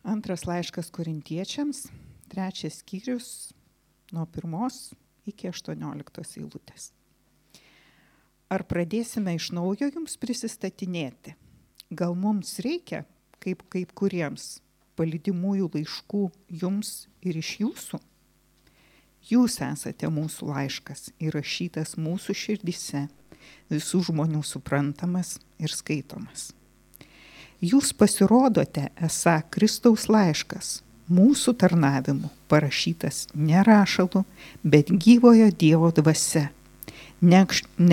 Antras laiškas korintiečiams, trečias skyrius nuo pirmos iki aštuonioliktos eilutės. Ar pradėsime iš naujo jums prisistatinėti? Gal mums reikia, kaip, kaip kuriems, palydimųjų laiškų jums ir iš jūsų? Jūs esate mūsų laiškas įrašytas mūsų širdise, visų žmonių suprantamas ir skaitomas. Jūs pasirodote esą Kristaus laiškas, mūsų tarnavimu parašytas ne rašalu, bet gyvojo Dievo dvasia. Ne,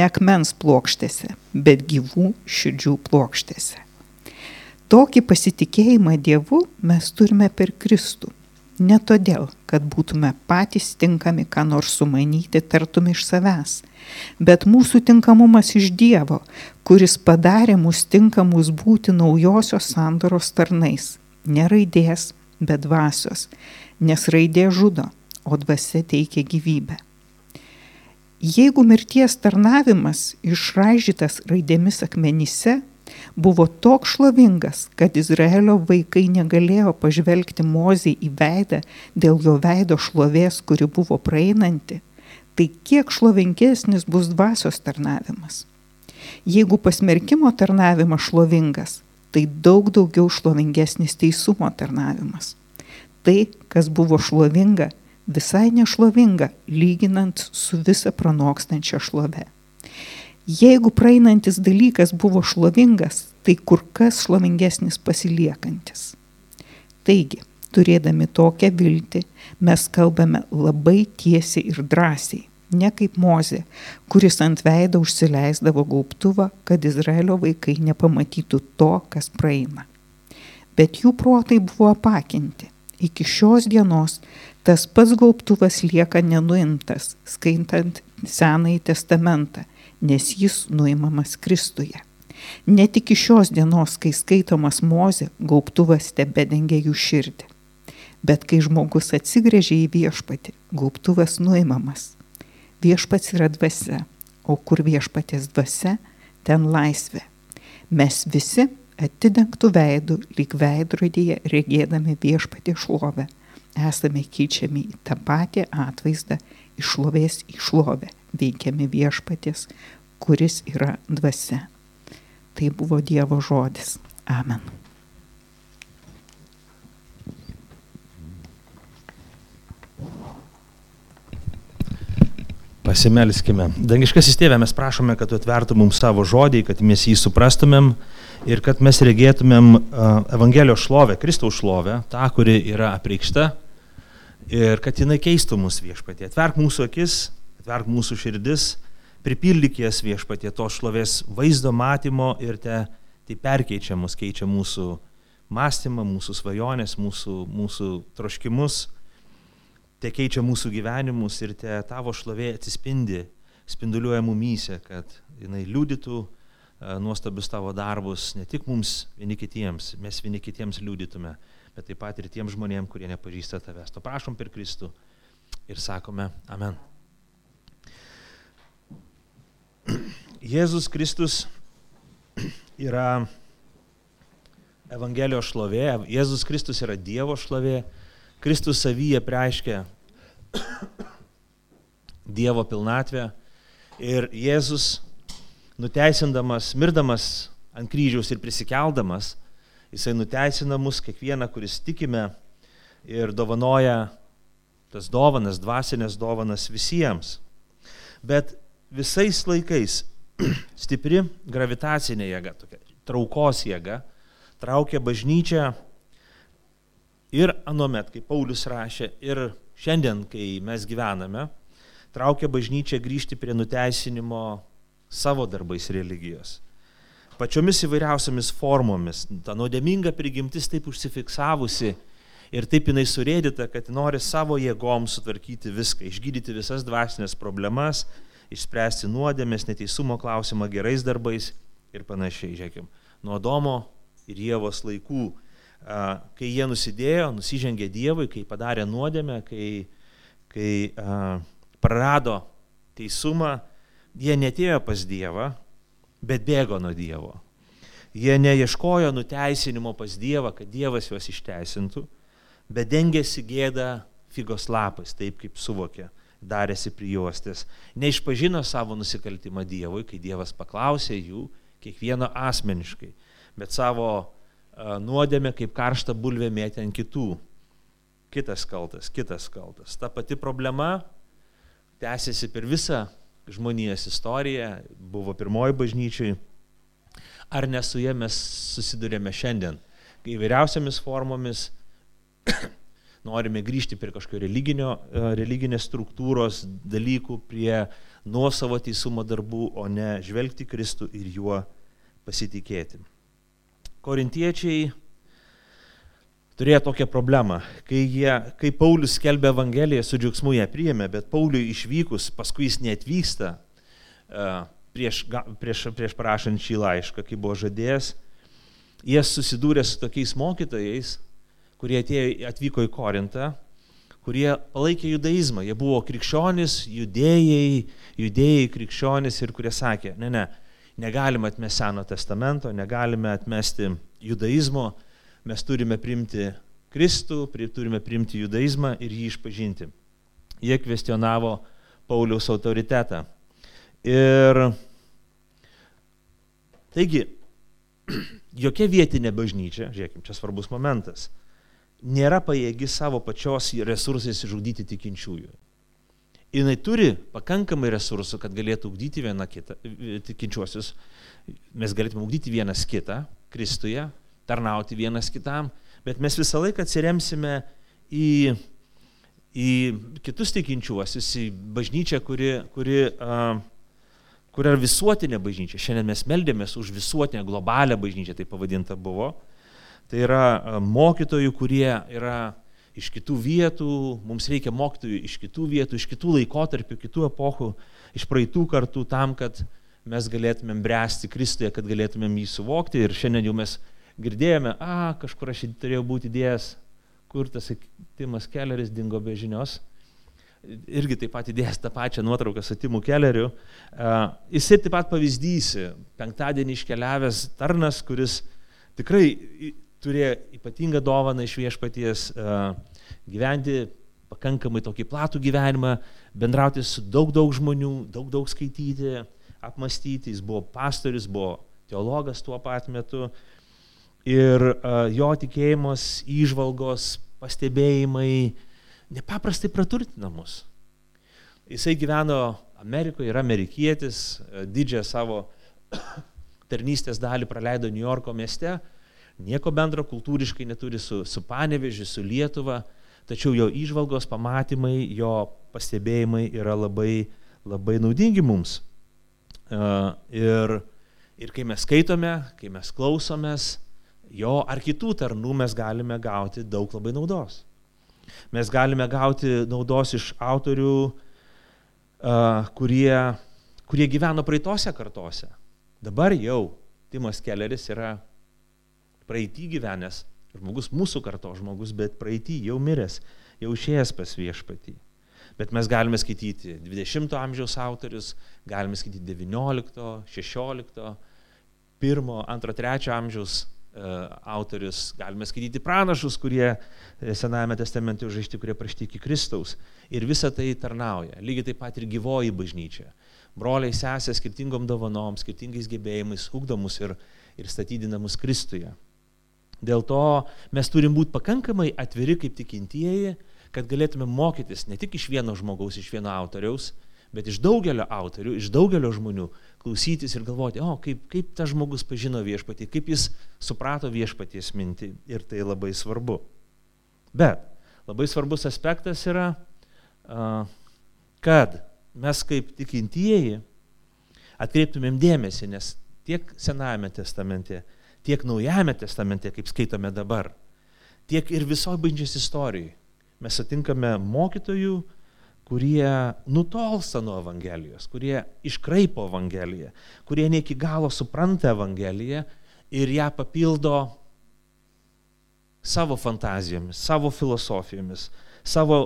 akmens plokštėse, bet gyvų širdžių plokštėse. Tokį pasitikėjimą Dievu mes turime per Kristų. Ne todėl, kad būtume patys tinkami ką nors sumanyti tartum iš savęs, bet mūsų tinkamumas iš Dievo, kuris padarė mus tinkamus būti naujosios sandoros tarnais. Ne raidės, bet dvasios, nes raidė žudo, o dvasia teikia gyvybę. Jeigu mirties tarnavimas išraižytas raidėmis akmenyse buvo toks šlovingas, kad Izraelio vaikai negalėjo pažvelgti mozį į veidą dėl jo veido šlovės, kuri buvo praeinanti, tai kiek šlovingesnis bus dvasios tarnavimas. Jeigu pasmerkimo tarnavimas šlovingas, tai daug daugiau šlovingesnis teisumo tarnavimas. Tai, kas buvo šlovinga, visai nešlovinga, lyginant su visa pranokstančia šlove. Jeigu praeinantis dalykas buvo šlovingas, tai kur kas šlovingesnis pasiliekantis. Taigi, turėdami tokią viltį, mes kalbame labai tiesiai ir drąsiai, ne kaip Mozė, kuris ant veido užsileisdavo gaubtuvą, kad Izraelio vaikai nepamatytų to, kas praeina. Bet jų protai buvo apakinti. Iki šios dienos tas pats gaubtuvas lieka nenuimtas, skaitant Senąjį testamentą, nes jis nuimamas Kristuje. Net iki šios dienos, kai skaitomas Mozė, gaubtuvas tebedengia jų širdį. Bet kai žmogus atsigrėžia į viešpatį, gaubtuvas nuimamas. Viešpats yra dvasia, o kur viešpatės dvasia, ten laisvė. Mes visi atidengtų veidų, lyg veidrodyje regėdami viešpatį šlovę, esame keičiami į tą patį atvaizdą iš šlovės į šlovę, veikiami viešpatės, kuris yra dvasia. Tai buvo Dievo žodis. Amen. Pasimelskime. Dangiškasis tėvė, mes prašome, kad tu atvertum mums savo žodį, kad mes jį suprastumėm ir kad mes regėtumėm Evangelijos šlovę, Kristaus šlovę, tą, kuri yra apreikšta ir kad jinai keistų mūsų viešpatį. Atverk mūsų akis, atverk mūsų širdis, pripildyk jas viešpatį to šlovės vaizdo matymo ir te, tai perkeičia mus, keičia mūsų mąstymą, mūsų svajonės, mūsų, mūsų troškimus te keičia mūsų gyvenimus ir te tavo šlovė atsispindi, spinduliuoja mumyse, kad jinai liudytų e, nuostabius tavo darbus ne tik mums vieni kitiems, mes vieni kitiems liudytume, bet taip pat ir tiem žmonėm, kurie nepažįsta tavęs. To prašom per Kristų ir sakome Amen. Jėzus Kristus yra Evangelijos šlovė, Jėzus Kristus yra Dievo šlovė, Kristus savyje preiškia Dievo pilnatvę ir Jėzus, nuteisindamas, mirdamas ant kryžiaus ir prisikeldamas, jisai nuteisina mus kiekvieną, kuris tikime ir dovanoja tas dovanas, dvasinės dovanas visiems. Bet visais laikais stipri gravitacinė jėga, tokia traukos jėga, traukia bažnyčią ir anuomet, kaip Paulius rašė, ir šiandien, kai mes gyvename, traukia bažnyčia grįžti prie nuteisinimo savo darbais religijos. Pačiomis įvairiausiamis formomis. Ta nuodėminga prigimtis taip užsifiksavusi ir taip jinai surėdyta, kad nori savo jėgom sutvarkyti viską, išgydyti visas dvasinės problemas, išspręsti nuodėmės, neteisumo klausimą gerais darbais ir panašiai. Žiūrėkim, nuo Domo ir Jėvos laikų kai jie nusidėjo, nusižengė Dievui, kai padarė nuodėmę, kai, kai prarado teisumą, jie netėjo pas Dievą, bet bėgo nuo Dievo. Jie neieškojo nuteisinimo pas Dievą, kad Dievas juos išteisintų, bet dengėsi gėdą figos lapais, taip kaip suvokė, darėsi prijuostės. Neišpažino savo nusikaltimą Dievui, kai Dievas paklausė jų, kiekvieno asmeniškai, bet savo nuodėmė kaip karštą bulvę mėtė ant kitų. Kitas kaltas, kitas kaltas. Ta pati problema tęsiasi per visą žmonijos istoriją, buvo pirmoji bažnyčiai. Ar ne su jie mes susidurėme šiandien, įvairiausiamis formomis norime grįžti prie kažkokio religinio, religinės struktūros dalykų, prie nuosavo teisumo darbų, o ne žvelgti Kristų ir juo pasitikėti. Korintiečiai turėjo tokią problemą, kai, jie, kai Paulius skelbė Evangeliją, su džiaugsmu ją priėmė, bet Pauliui išvykus, paskui jis neatvyksta prieš, prieš, prieš parašant šį laišką, kai buvo žadėjęs, jie susidūrė su tokiais mokytojais, kurie atėjo, atvyko į Korintą, kurie palaikė judaizmą. Jie buvo krikščionis, judėjai, judėjai krikščionis ir kurie sakė, ne, ne, negalime atmesti Seno testamento, negalime atmesti judaizmo, mes turime primti Kristų, turime primti judaizmą ir jį išpažinti. Jie kvestionavo Pauliaus autoritetą. Ir taigi, jokia vietinė bažnyčia, žiūrėkime, čia svarbus momentas, nėra pajėgi savo pačios resursais išžudyti tikinčiųjų jinai turi pakankamai resursų, kad galėtų ugdyti vieną kitą, tikinčiuosius, mes galėtume ugdyti vienas kitą Kristuje, tarnauti vienas kitam, bet mes visą laiką atsiremsime į, į kitus tikinčiuosius, į bažnyčią, kuri, kuri, uh, kur yra visuotinė bažnyčia. Šiandien mes meldėmės už visuotinę globalią bažnyčią, tai pavadinta buvo. Tai yra uh, mokytojų, kurie yra iš kitų vietų, mums reikia mokytojų iš kitų vietų, iš kitų laikotarpių, kitų epochų, iš praeitų kartų tam, kad mes galėtumėm bręsti Kristuje, kad galėtumėm jį suvokti. Ir šiandien jau mes girdėjome, a, kažkur aš turėjau būti idėjas, kur tas Timas Kelleris dingo be žinios. Irgi taip pat įdėjęs tą pačią nuotrauką su Timu Kelleriu. Uh, jisai taip pat pavyzdys, penktadienį iškeliavęs tarnas, kuris tikrai turėjo ypatingą dovaną iš viešpaties gyventi pakankamai tokį platų gyvenimą, bendrauti su daug, daug žmonių, daug, daug skaityti, apmastyti. Jis buvo pastorius, buvo teologas tuo pat metu. Ir jo tikėjimas, įžvalgos, pastebėjimai nepaprastai praturtina mus. Jisai gyveno Amerikoje, yra amerikietis, didžiąją savo tarnystės dalį praleido New Yorko mieste nieko bendro kultūriškai neturi su, su Panevežiu, su Lietuva, tačiau jo išvalgos, pamatymai, jo pastebėjimai yra labai, labai naudingi mums. Uh, ir, ir kai mes skaitome, kai mes klausomės jo ar kitų tarnų, mes galime gauti daug labai naudos. Mes galime gauti naudos iš autorių, uh, kurie, kurie gyveno praeitose kartose. Dabar jau Timas Kelleris yra praeitį gyvenęs žmogus, mūsų karto žmogus, bet praeitį jau miręs, jau išėjęs pas viešpatį. Bet mes galime skaityti 20-ojo amžiaus autorius, galime skaityti 19, 16, 1, 2, 3 amžiaus e, autorius, galime skaityti pranašus, kurie e, Senajame testamente užrašyti, kurie prašyti iki Kristaus. Ir visa tai tarnauja. Lygiai taip pat ir gyvoji bažnyčia. Broliai sesė skirtingom dovanom, skirtingais gebėjimais ugdomus ir, ir statydinamus Kristuje. Dėl to mes turim būti pakankamai atviri kaip tikintieji, kad galėtume mokytis ne tik iš vieno žmogaus, iš vieno autoriaus, bet iš daugelio autorių, iš daugelio žmonių klausytis ir galvoti, o kaip, kaip tas žmogus pažino viešpatį, kaip jis suprato viešpaties mintį ir tai labai svarbu. Bet labai svarbus aspektas yra, kad mes kaip tikintieji atkreiptumėm dėmesį, nes tiek Senajame testamente, tiek Naujame testamente, kaip skaitome dabar, tiek ir visoje bažnyčios istorijoje. Mes sutinkame mokytojų, kurie nutolsta nuo Evangelijos, kurie iškraipo Evangeliją, kurie ne iki galo supranta Evangeliją ir ją papildo savo fantazijomis, savo filosofijomis, savo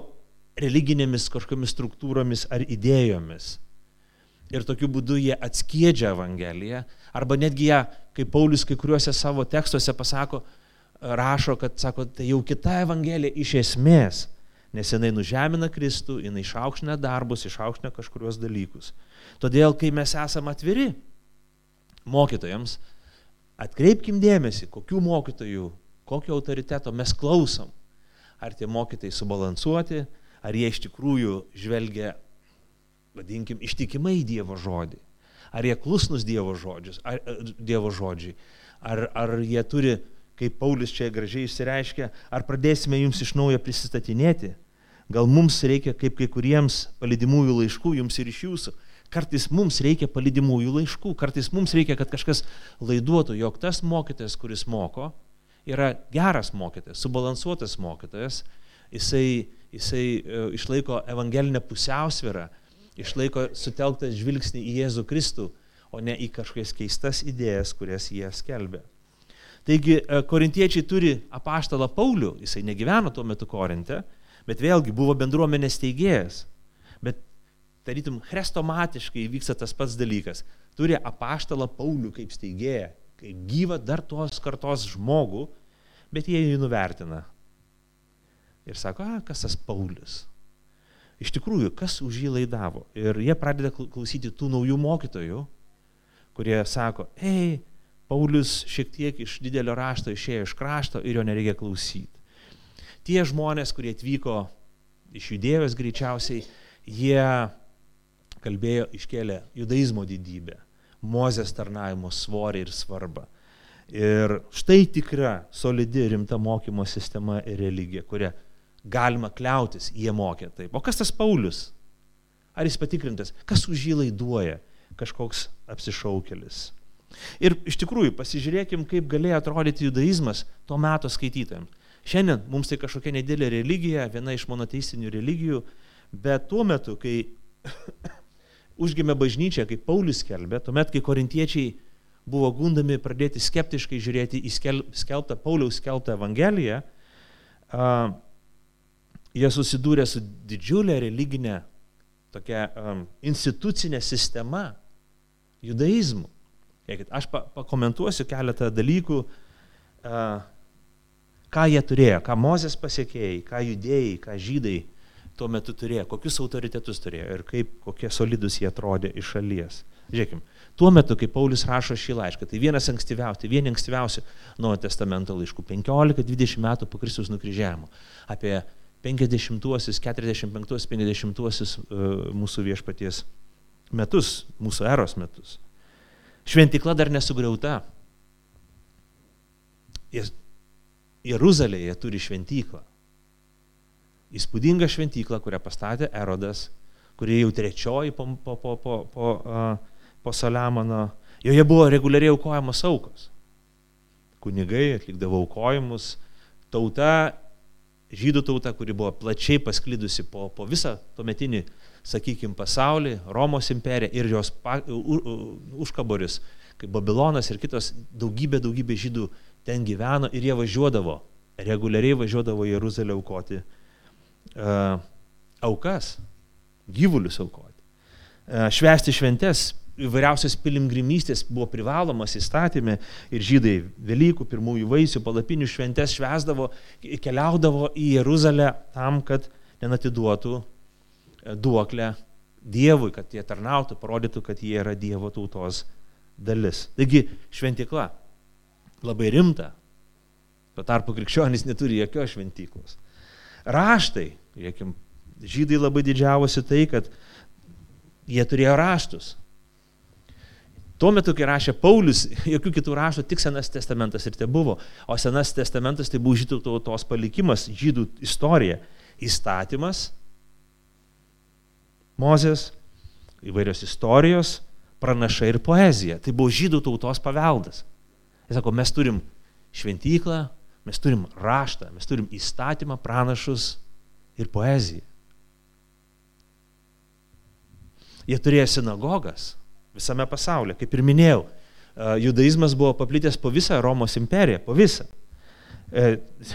religinėmis kažkokiamis struktūromis ar idėjomis. Ir tokiu būdu jie atskiedžia Evangeliją arba netgi ją kaip Paulius kai kuriuose savo tekstuose pasako, rašo, kad, sako, tai jau kita Evangelija iš esmės, nes jinai nužemina Kristų, jinai išaukština darbus, išaukština kažkurios dalykus. Todėl, kai mes esame atviri mokytojams, atkreipkim dėmesį, kokių mokytojų, kokio autoriteto mes klausom. Ar tie mokytojai subalansuoti, ar jie iš tikrųjų žvelgia, vadinkim, ištikimai Dievo žodį. Ar jie klusnus Dievo, žodžius, ar, dievo žodžiai. Ar, ar jie turi kaip Paulius čia gražiai išsireiškia, ar pradėsime jums iš naujo prisistatinėti. Gal mums reikia, kaip kai kuriems palidimųjų laiškų, jums ir iš jūsų. Kartais mums reikia palidimųjų laiškų, kartais mums reikia, kad kažkas laiduotų, jog tas mokytojas, kuris moko, yra geras mokytojas, subalansuotas mokytojas, jisai, jisai e, išlaiko evangelinę pusiausvyrą, išlaiko sutelktą žvilgsnį į Jėzų Kristų, o ne į kažkokias keistas idėjas, kurias jie skelbia. Taigi e, korintiečiai turi apaštalą Paulių, jisai negyveno tuo metu Korinte, bet vėlgi buvo bendruomenės teigėjas. Bet tarytum chrestomatiškai vyksta tas pats dalykas. Turi apaštalą Paulių kaip steigėją, kaip gyvą dar tos kartos žmogų, bet jie jį nuvertina. Ir sako, a, kas tas Paulius? Iš tikrųjų, kas už jį laidavo? Ir jie pradeda klausyti tų naujų mokytojų, kurie sako, ei, Paulius šiek tiek iš didelio rašto išėjo iš krašto ir jo nereikia klausyti. Tie žmonės, kurie atvyko iš judėjos greičiausiai, jie kalbėjo, iškėlė judaizmo didybę, mozės tarnavimo svorį ir svarbą. Ir štai tikra, solidi, rimta mokymo sistema ir religija, kurią galima kliautis, jie mokė taip. O kas tas Paulius? Ar jis patikrintas? Kas už jį laiduoja? Kažkoks apsišaukelis. Ir iš tikrųjų pasižiūrėkim, kaip galėjo atrodyti judaizmas tuo metu skaitytojams. Šiandien mums tai kažkokia nedėlė religija, viena iš monoteistinių religijų, bet tuo metu, kai užgimė bažnyčia, kaip Paulius skelbė, tuomet, kai korintiečiai buvo gundami pradėti skeptiškai žiūrėti į skelbtą Pauliaus skelbtą Evangeliją, uh, jie susidūrė su didžiulė religinė tokia um, institucinė sistema judaizmu. Aš pakomentuosiu keletą dalykų, ką jie turėjo, ką Mozės pasiekėjai, ką judėjai, ką žydai tuo metu turėjo, kokius autoritetus turėjo ir kaip, kokie solidus jie atrodė iš šalies. Žiūrėkime, tuo metu, kai Paulius rašo šį laišką, tai vienas ankstyviausių, vieni ankstyviausių Nuojo testamento laiškų, 15-20 metų po Kristus nukryžiavimo, apie 50-uosius, 45-uosius, 50-uosius mūsų viešpaties metus, mūsų eros metus. Šventikla dar nesugriauta. Jeruzalėje turi šventyklą. Įspūdinga šventykla, kurią pastatė Erodas, kurie jau trečioji po, po, po, po, po, po Saliamono. Joje buvo reguliariai aukojamos aukos. Kunigai atlikdavo aukojimus, tauta, žydų tauta, kuri buvo plačiai pasklidusi po, po visą tuometinį sakykime, pasaulį, Romos imperija ir jos pa, u, u, užkaboris, kaip Babilonas ir kitos, daugybė, daugybė žydų ten gyveno ir jie važiuodavo, reguliariai važiuodavo į Jeruzalę aukoti uh, aukas, gyvulius aukoti. Uh, švesti šventes, įvairiausios pilimgrimystės buvo privalomas įstatymė ir žydai Velykų, pirmųjų vaisių, palapinių šventes švesdavo, keliaudavo į Jeruzalę tam, kad nenatiduotų duoklę Dievui, kad jie tarnautų, parodytų, kad jie yra Dievo tautos dalis. Taigi šventikla labai rimta. Tuo tarpu krikščionys neturi jokios šventyklos. Raštai, žiūrėkim, žydai labai didžiavosi tai, kad jie turėjo raštus. Tuo metu, kai rašė Paulius, jokių kitų raštų, tik Senas testamentas ir te buvo. O Senas testamentas tai buvo žydų tautos palikimas, žydų istorija, įstatymas Mozės, įvairios istorijos, pranašai ir poezija. Tai buvo žydų tautos paveldas. Jis sako, mes turim šventyklą, mes turim raštą, mes turim įstatymą, pranašus ir poeziją. Jie turėjo sinagogas visame pasaulyje, kaip ir minėjau. Judaizmas buvo paplitęs po visą Romos imperiją, po visą. E,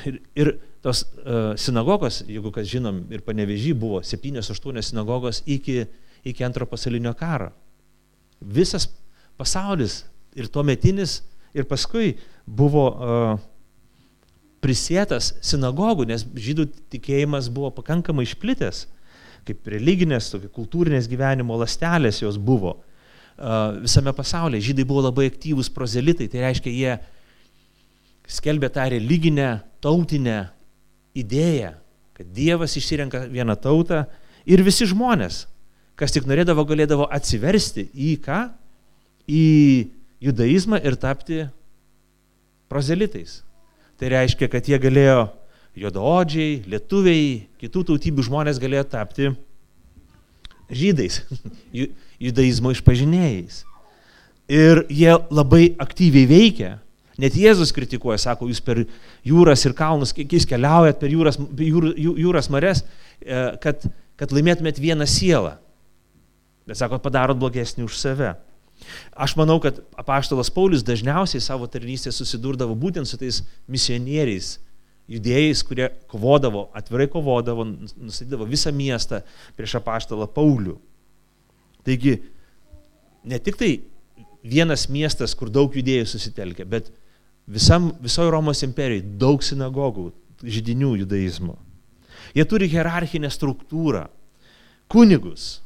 ir, ir tos uh, sinagogos, jeigu kas žinom, ir panevežį buvo 7-8 sinagogos iki, iki antro pasaulinio karo. Visas pasaulis ir tuo metinis Ir paskui buvo prisėtas sinagogų, nes žydų tikėjimas buvo pakankamai išplitęs, kaip religinės, kultūrinės gyvenimo lastelės jos buvo visame pasaulyje. Žydai buvo labai aktyvūs prozelitai, tai reiškia, jie skelbė tą religinę, tautinę idėją, kad Dievas išsirenka vieną tautą ir visi žmonės, kas tik norėdavo, galėdavo atsiversti į ką? Į judaizmą ir tapti prozelitais. Tai reiškia, kad jie galėjo juodaodžiai, lietuviai, kitų tautybių žmonės galėjo tapti žydais, judaizmo išpažinėjais. Ir jie labai aktyviai veikia. Net Jėzus kritikuoja, sako, jūs per jūras ir kalnus, jūs keliaujat per jūras, jūr, jūras mares, e, kad, kad laimėtumėt vieną sielą. Bet sako, padarot blogesnį už save. Aš manau, kad apaštalas Paulius dažniausiai savo tarnystėje susidurdavo būtent su tais misionieriais, judėjais, kurie kovodavo, atvirai kovodavo, nustatydavo visą miestą prieš apaštalą Paulių. Taigi, ne tik tai vienas miestas, kur daug judėjų susitelkė, bet visam, visoje Romos imperijoje daug sinagogų, žydinių judaizmo. Jie turi hierarchinę struktūrą, kunigus,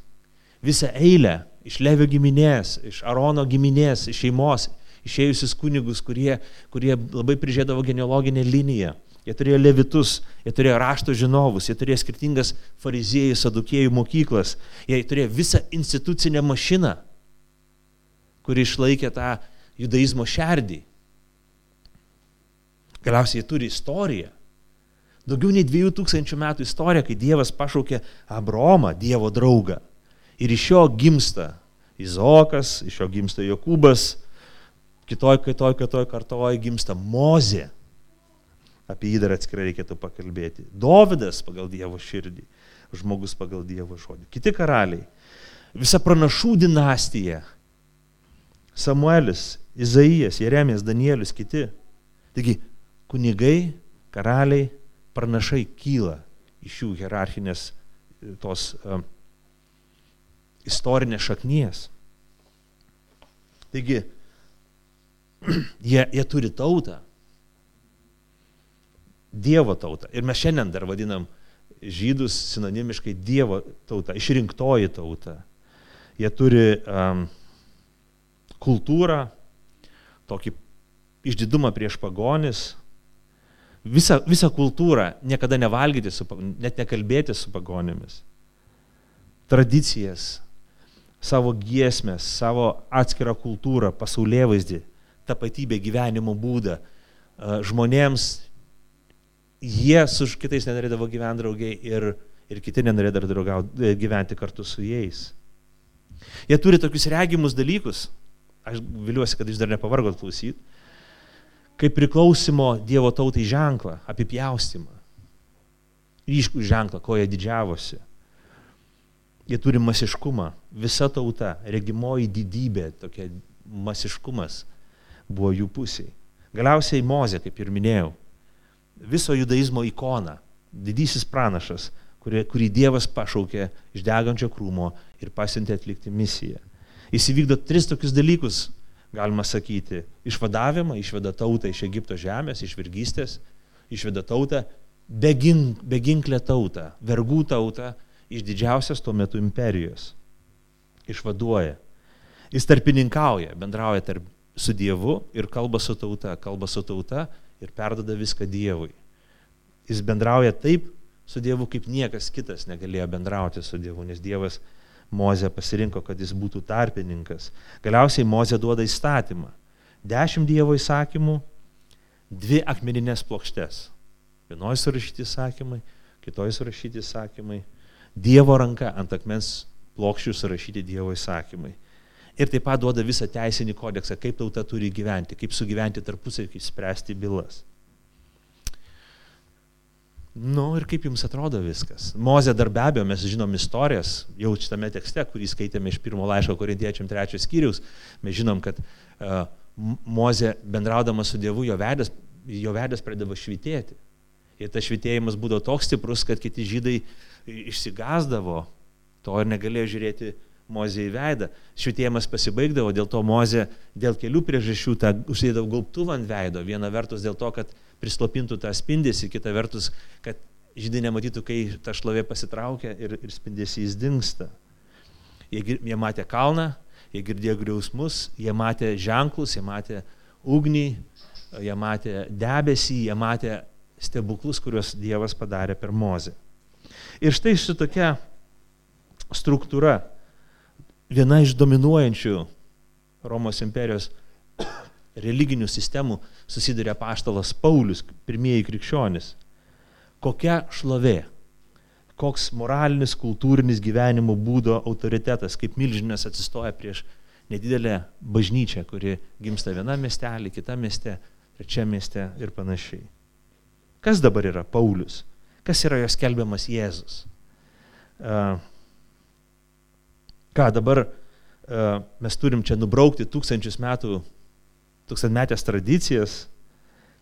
visą eilę iš Levio giminės, iš Arono giminės, iš šeimos, išėjusius kunigus, kurie, kurie labai prižiūrėdavo genealoginę liniją. Jie turėjo levitus, jie turėjo rašto žinovus, jie turėjo skirtingas fariziejų, sadukėjų mokyklas, jie turėjo visą institucinę mašiną, kuri išlaikė tą judaizmo šerdį. Galiausiai jie turi istoriją. Daugiau nei 2000 metų istorija, kai Dievas pašaukė Abromą, Dievo draugą. Ir iš jo gimsta Izokas, iš jo gimsta Jokūbas, kitoj, kitoj, kitoj kartoje gimsta Mozė. Apie jį dar atskirai reikėtų pakalbėti. Dovydas pagal Dievo širdį, žmogus pagal Dievo žodį. Kiti karaliai. Visa pranašų dinastija. Samuelis, Izaijas, Jeremijas, Danielius, kiti. Taigi, kunigai, karaliai, pranašai kyla iš jų hierarchinės tos uh, istorinės šaknies. Taigi, jie, jie turi tautą. Dievo tautą. Ir mes šiandien dar vadinam žydus sinonimiškai Dievo tauta, išrinktoji tauta. Jie turi um, kultūrą, tokį išdidumą prieš pagonis, visą, visą kultūrą niekada nevalgyti, su, net nekalbėti su pagonimis, tradicijas, savo giesmės, savo atskirą kultūrą, pasaulyje vaizdį, tapatybę, gyvenimo būdą. Žmonėms jie su kitais nenorėdavo gyventi draugiai ir, ir kiti nenorėdavo e, gyventi kartu su jais. Jie turi tokius regimus dalykus, aš viliuosi, kad jūs dar nepavargot klausyti, kaip priklausimo Dievo tautai ženklą, apipjaustimą. Ryškų ženklą, ko jie didžiavosi Jie turi masiškumą. Visa tauta, regimoji didybė, tokia masiškumas buvo jų pusiai. Galiausiai Mozė, kaip ir minėjau, viso judaizmo ikona, didysis pranašas, kurį, kurį Dievas pašaukė iš degančio krūmo ir pasiuntė atlikti misiją. Jis įvykdo tris tokius dalykus, galima sakyti. Išvadavimą, išveda tautą iš Egipto žemės, iš vergystės, išveda tautą, begink, beginklę tautą, vergų tautą iš didžiausios tuo metu imperijos. Išvaduoja. Jis tarpininkauja, bendrauja tarp, su Dievu ir kalba su tauta, kalba su tauta ir perdada viską Dievui. Jis bendrauja taip su Dievu, kaip niekas kitas negalėjo bendrauti su Dievu, nes Dievas Mozė pasirinko, kad jis būtų tarpininkas. Galiausiai Mozė duoda įstatymą. Dešimt Dievo įsakymų, dvi akmeninės plokštės. Vienoje surašyti įsakymai, kitoje surašyti įsakymai Dievo ranka ant akmens plokščių surašyti Dievo įsakymai. Ir taip pat duoda visą teisinį kodeksą, kaip tauta turi gyventi, kaip sugyventi tarpusavį, spręsti bylas. Nu ir kaip jums atrodo viskas? Mozė dar be abejo, mes žinom istorijas, jau šitame tekste, kurį skaitėme iš pirmo laiško korintiečiam trečios skyrius, mes žinom, kad uh, Mozė bendraudama su Dievu, jo veidas, jo veidas pradėjo švitėti. Ir tas švitėjimas būdavo toks stiprus, kad kiti žydai išsigazdavo to ir negalėjo žiūrėti Mozė į veidą. Švitėjimas pasibaigdavo, dėl to Mozė dėl kelių priežasčių tą užsidėdavo gaubtuvą ant veido. Viena vertus dėl to, kad prislopintų tą spindesį, kita vertus, kad žydai nematytų, kai ta šlovė pasitraukia ir, ir spindesys dinksta. Jie, jie matė kalną, jie girdėjo griausmus, jie matė ženklus, jie matė ugnį, jie matė debesį, jie matė stebuklus, kuriuos Dievas padarė per Mozę. Ir štai su tokia struktūra, viena iš dominuojančių Romos imperijos religinių sistemų susiduria paštalas Paulius, pirmieji krikščionis. Kokia šlovė, koks moralinis, kultūrinis gyvenimo būdo autoritetas, kaip milžinas atsistoja prieš nedidelę bažnyčią, kuri gimsta viena miestelį, kita mieste, trečia mieste ir panašiai. Kas dabar yra Paulius? Kas yra jos kelbiamas Jėzus? Ką dabar mes turim čia nubraukti tūkstančius metų, tūkstantmetės tradicijas?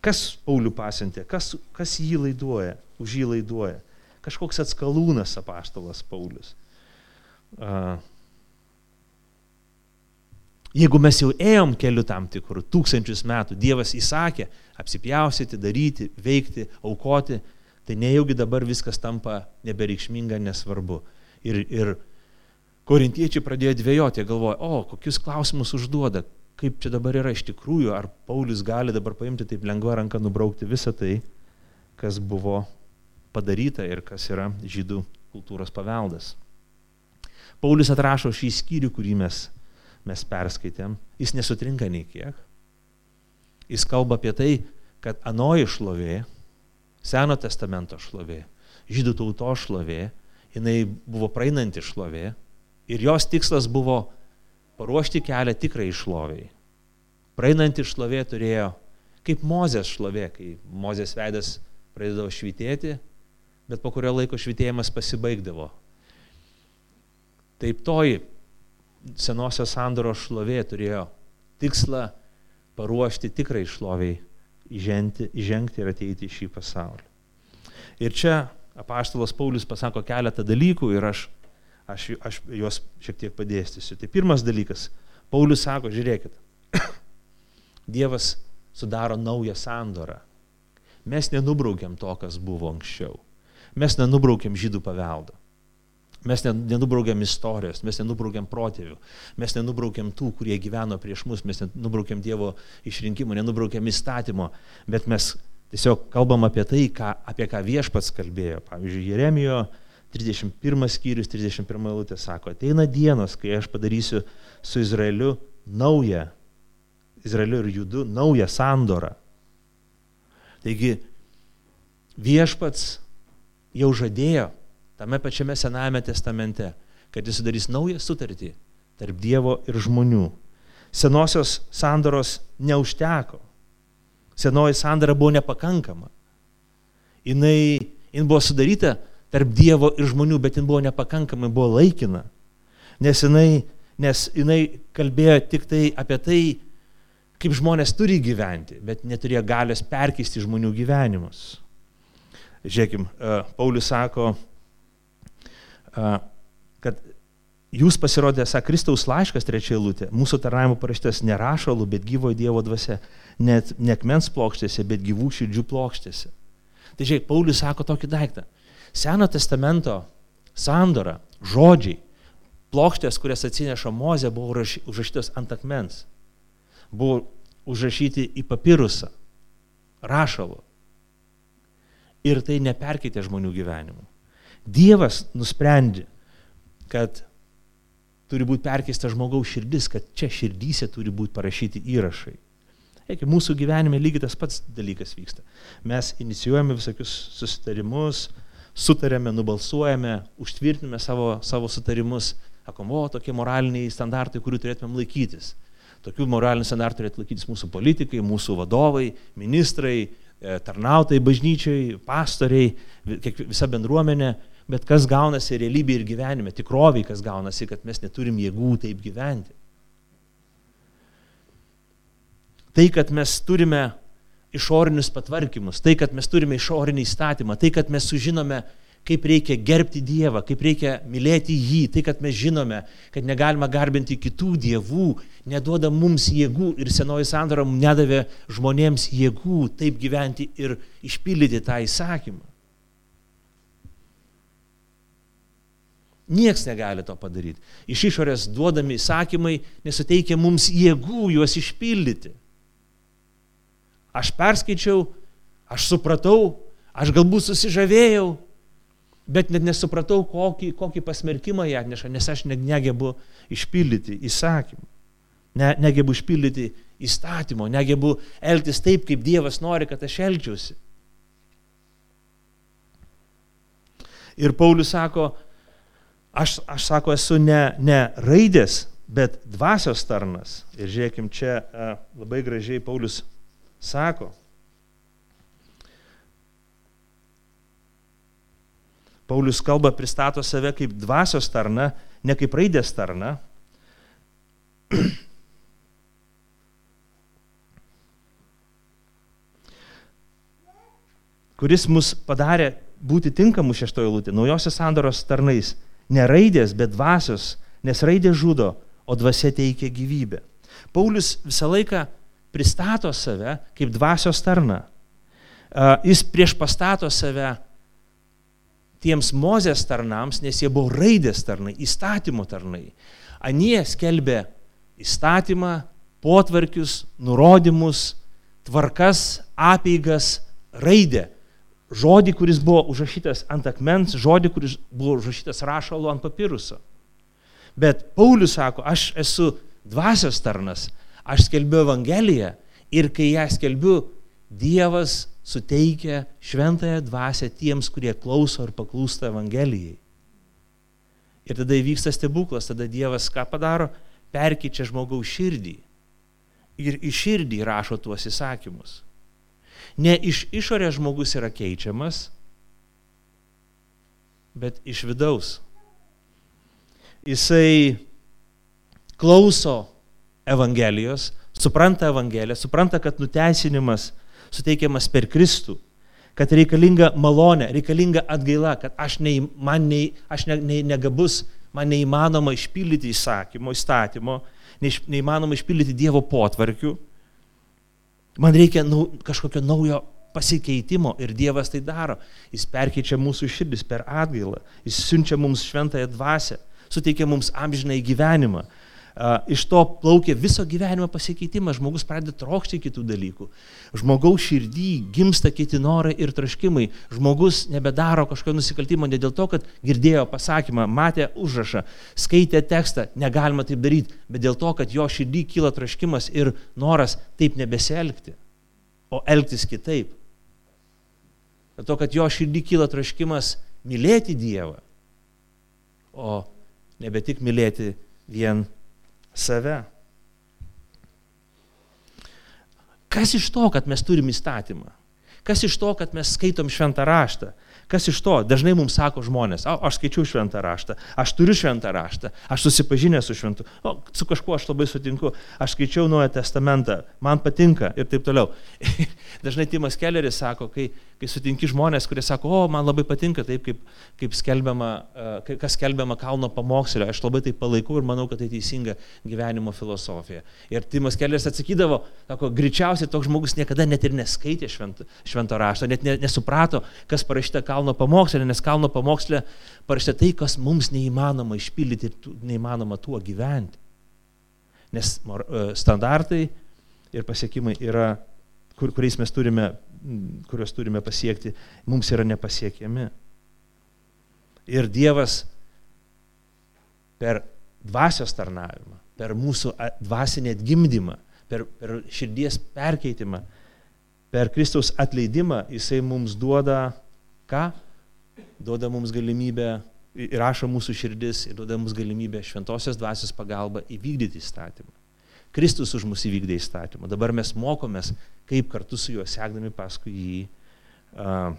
Kas Paulių pasintė? Kas, kas jį laiduoja? Už jį laiduoja? kažkoks atskalūnas apaštalas Paulius. Jeigu mes jau ėjom keliu tam tikrų tūkstančius metų, Dievas įsakė apsipjausyti, daryti, veikti, aukoti, tai nejaugi dabar viskas tampa nebereikšminga, nesvarbu. Ir, ir korintiečiai pradėjo dvėjoti, galvoja, o, kokius klausimus užduoda, kaip čia dabar yra iš tikrųjų, ar Paulius gali dabar paimti taip lengva ranka nubraukti visą tai, kas buvo padaryta ir kas yra žydų kultūros paveldas. Paulius atrašo šį skyrių, kurį mes, mes perskaitėm, jis nesutrinka nei kiek. Jis kalba apie tai, kad anoji šlovė, Seno testamento šlovė, žydų tauto šlovė, jinai buvo praeinanti šlovė ir jos tikslas buvo paruošti kelią tikrai šloviai. Praeinanti šlovė turėjo, kaip Mozės šlovė, kai Mozės veidas pradėdavo švitėti, bet po kurio laiko švitėjimas pasibaigdavo. Taip toji senosios sandoros šlovė turėjo tikslą paruošti tikrai šloviai įžengti, įžengti ir ateiti į šį pasaulį. Ir čia apaštalas Paulius pasako keletą dalykų ir aš, aš, aš juos šiek tiek padėstysiu. Tai pirmas dalykas, Paulius sako, žiūrėkit, Dievas sudaro naują sandorą. Mes nenubraukiam to, kas buvo anksčiau. Mes nenubraukiam žydų paveldo. Mes nenubraukiam istorijos, mes nenubraukiam protėvių, mes nenubraukiam tų, kurie gyveno prieš mus, mes nenubraukiam Dievo išrinkimo, nenubraukiam įstatymo, bet mes tiesiog kalbam apie tai, ką, apie ką viešpats kalbėjo. Pavyzdžiui, Jeremijo 31 skyrius, 31 lūtė sako, ateina dienos, kai aš padarysiu su Izraeliu naują, Izraeliu ir Judu naują sandorą. Taigi viešpats jau žadėjo tame pačiame Senajame testamente, kad jis sudarys naują sutartį tarp Dievo ir žmonių. Senosios sandoros neužteko. Senoji sandara buvo nepakankama. Jis buvo sudaryta tarp Dievo ir žmonių, bet jis buvo nepakankama, buvo laikina. Nes jinai, nes jinai kalbėjo tik tai apie tai, kaip žmonės turi gyventi, bet neturėjo galios perkeisti žmonių gyvenimus. Žiūrėkim, e, Paulius sako, e, kad jūs pasirodė, esą Kristaus laiškas trečia eilutė, mūsų tarnavimo parašytas ne rašalų, bet gyvojo Dievo dvasia, net nekmens plokštėse, bet gyvų širdžių plokštėse. Tai žiūrėk, Paulius sako tokį daiktą. Seno testamento sandora, žodžiai, plokštės, kurias atsineša Mozė, buvo užrašytos ant akmens. Buvo užrašyti į papirusą, rašalų ir tai neperkeitė žmonių gyvenimų. Dievas nusprendė, kad turi būti perkeista žmogaus širdis, kad čia širdyse turi būti parašyti įrašai. Eik, mūsų gyvenime lygiai tas pats dalykas vyksta. Mes inicijuojame visokius susitarimus, sutarėme, nubalsuojame, užtvirtiname savo, savo sutarimus, sakom, o tokie moraliniai standartai, kurių turėtumėm laikytis. Tokių moralinių standartų turėtų laikytis mūsų politikai, mūsų vadovai, ministrai, E, tarnautojai bažnyčiai, pastoriai, visa bendruomenė, bet kas gaunasi realybėje ir gyvenime, tikroviai kas gaunasi, kad mes neturim jėgų taip gyventi. Tai, kad mes turime išorinius patvarkymus, tai, kad mes turime išorinį įstatymą, tai, kad mes sužinome kaip reikia gerbti Dievą, kaip reikia mylėti jį, tai kad mes žinome, kad negalima garbinti kitų dievų, neduoda mums jėgų ir senoji sandara nedavė žmonėms jėgų taip gyventi ir išpildyti tą įsakymą. Niekas negali to padaryti. Iš išorės duodami įsakymai nesuteikia mums jėgų juos išpildyti. Aš perskaičiau, aš supratau, aš galbūt susižavėjau, bet net nesupratau, kokį, kokį pasmerkimą jie atneša, nes aš negebu išpildyti įsakymą, ne, negebu išpildyti įstatymo, negebu elgtis taip, kaip Dievas nori, kad aš elgčiausi. Ir Paulius sako, aš, aš sako, esu ne, ne raidės, bet dvasios tarnas. Ir žiūrėkim, čia labai gražiai Paulius sako, Paulius kalba, pristato save kaip dvasios tarna, ne kaip raidės tarna. kuris mus padarė būti tinkamų šeštojo lūtė, naujosios sandoros tarnais. Ne raidės, bet dvasios, nes raidė žudo, o dvasia teikia gyvybę. Paulius visą laiką pristato save kaip dvasios tarna. Jis prieš pastato save tiems Mozės tarnams, nes jie buvo raidės tarnai, įstatymo tarnai. Anie skelbė įstatymą, potvarkius, nurodymus, tvarkas, apeigas, raidę. Žodį, kuris buvo užrašytas ant akmens, žodį, kuris buvo užrašytas rašalo ant papiruso. Bet Paulius sako, aš esu dvasios tarnas, aš skelbiu Evangeliją ir kai ją skelbiu, Dievas suteikia šventąją dvasę tiems, kurie klauso ir paklūsta Evangelijai. Ir tada įvyksta stebuklas, tada Dievas ką padaro? Perkyčia žmogaus širdį. Ir iš širdį rašo tuos įsakymus. Ne iš išorės žmogus yra keičiamas, bet iš vidaus. Jisai klauso Evangelijos, supranta Evangeliją, supranta, kad nuteisinimas suteikiamas per Kristų, kad reikalinga malonė, reikalinga atgaila, kad aš, nei, man nei, aš ne, nei, negabus, man neįmanoma išpildyti įsakymo, įstatymo, neįmanoma išpildyti Dievo potvarkių. Man reikia nau, kažkokio naujo pasikeitimo ir Dievas tai daro. Jis perkeičia mūsų širdis per atgailą, jis siunčia mums šventąją dvasę, suteikia mums amžinai gyvenimą iš to plaukia viso gyvenimo pasikeitimas, žmogus pradeda trokšti kitų dalykų. Žmogaus širdį gimsta kiti norai ir traškimai. Žmogus nebedaro kažkokio nusikaltimo ne dėl to, kad girdėjo pasakymą, matė užrašą, skaitė tekstą, negalima taip daryti, bet dėl to, kad jo širdį kyla traškimas ir noras taip nebesielgti, o elgtis kitaip. Dėl to, kad jo širdį kyla traškimas mylėti Dievą, o nebe tik mylėti vien save. Kas iš to, kad mes turim įstatymą? Kas iš to, kad mes skaitom šventą raštą? Kas iš to? Dažnai mums sako žmonės, o, aš skaičiu šventą raštą, aš turiu šventą raštą, aš susipažinęs su šventu, o, su kažkuo aš labai sutinku, aš skaičiau Nuoją testamentą, man patinka ir taip toliau. Dažnai Timas Kelleris sako, kai, kai sutinki žmonės, kurie sako, o, man labai patinka taip, kaip, kaip skelbiama, e, kas skelbiama kalno pamokslė, aš labai tai palaikau ir manau, kad tai teisinga gyvenimo filosofija. Ir Timas Kelleris atsakydavo, sako, greičiausiai toks žmogus niekada net ir neskaitė švento, švento rašto, net nesuprato, kas parašyta kalno kalno pamokslė, nes kalno pamokslė parašyta tai, kas mums neįmanoma išpildyti ir neįmanoma tuo gyventi. Nes e, standartai ir pasiekimai yra, kur, kuriais mes turime, kuriuos turime pasiekti, mums yra nepasiekiami. Ir Dievas per dvasios tarnavimą, per mūsų dvasinį atgimdymą, per, per širdies perkeitimą, per Kristaus atleidimą, jisai mums duoda ką? Duoda mums galimybę, įrašo mūsų širdis ir duoda mums galimybę šventosios dvasios pagalba įvykdyti įstatymą. Kristus už mus įvykdė įstatymą. Dabar mes mokomės, kaip kartu su juo sekdami paskui jį uh,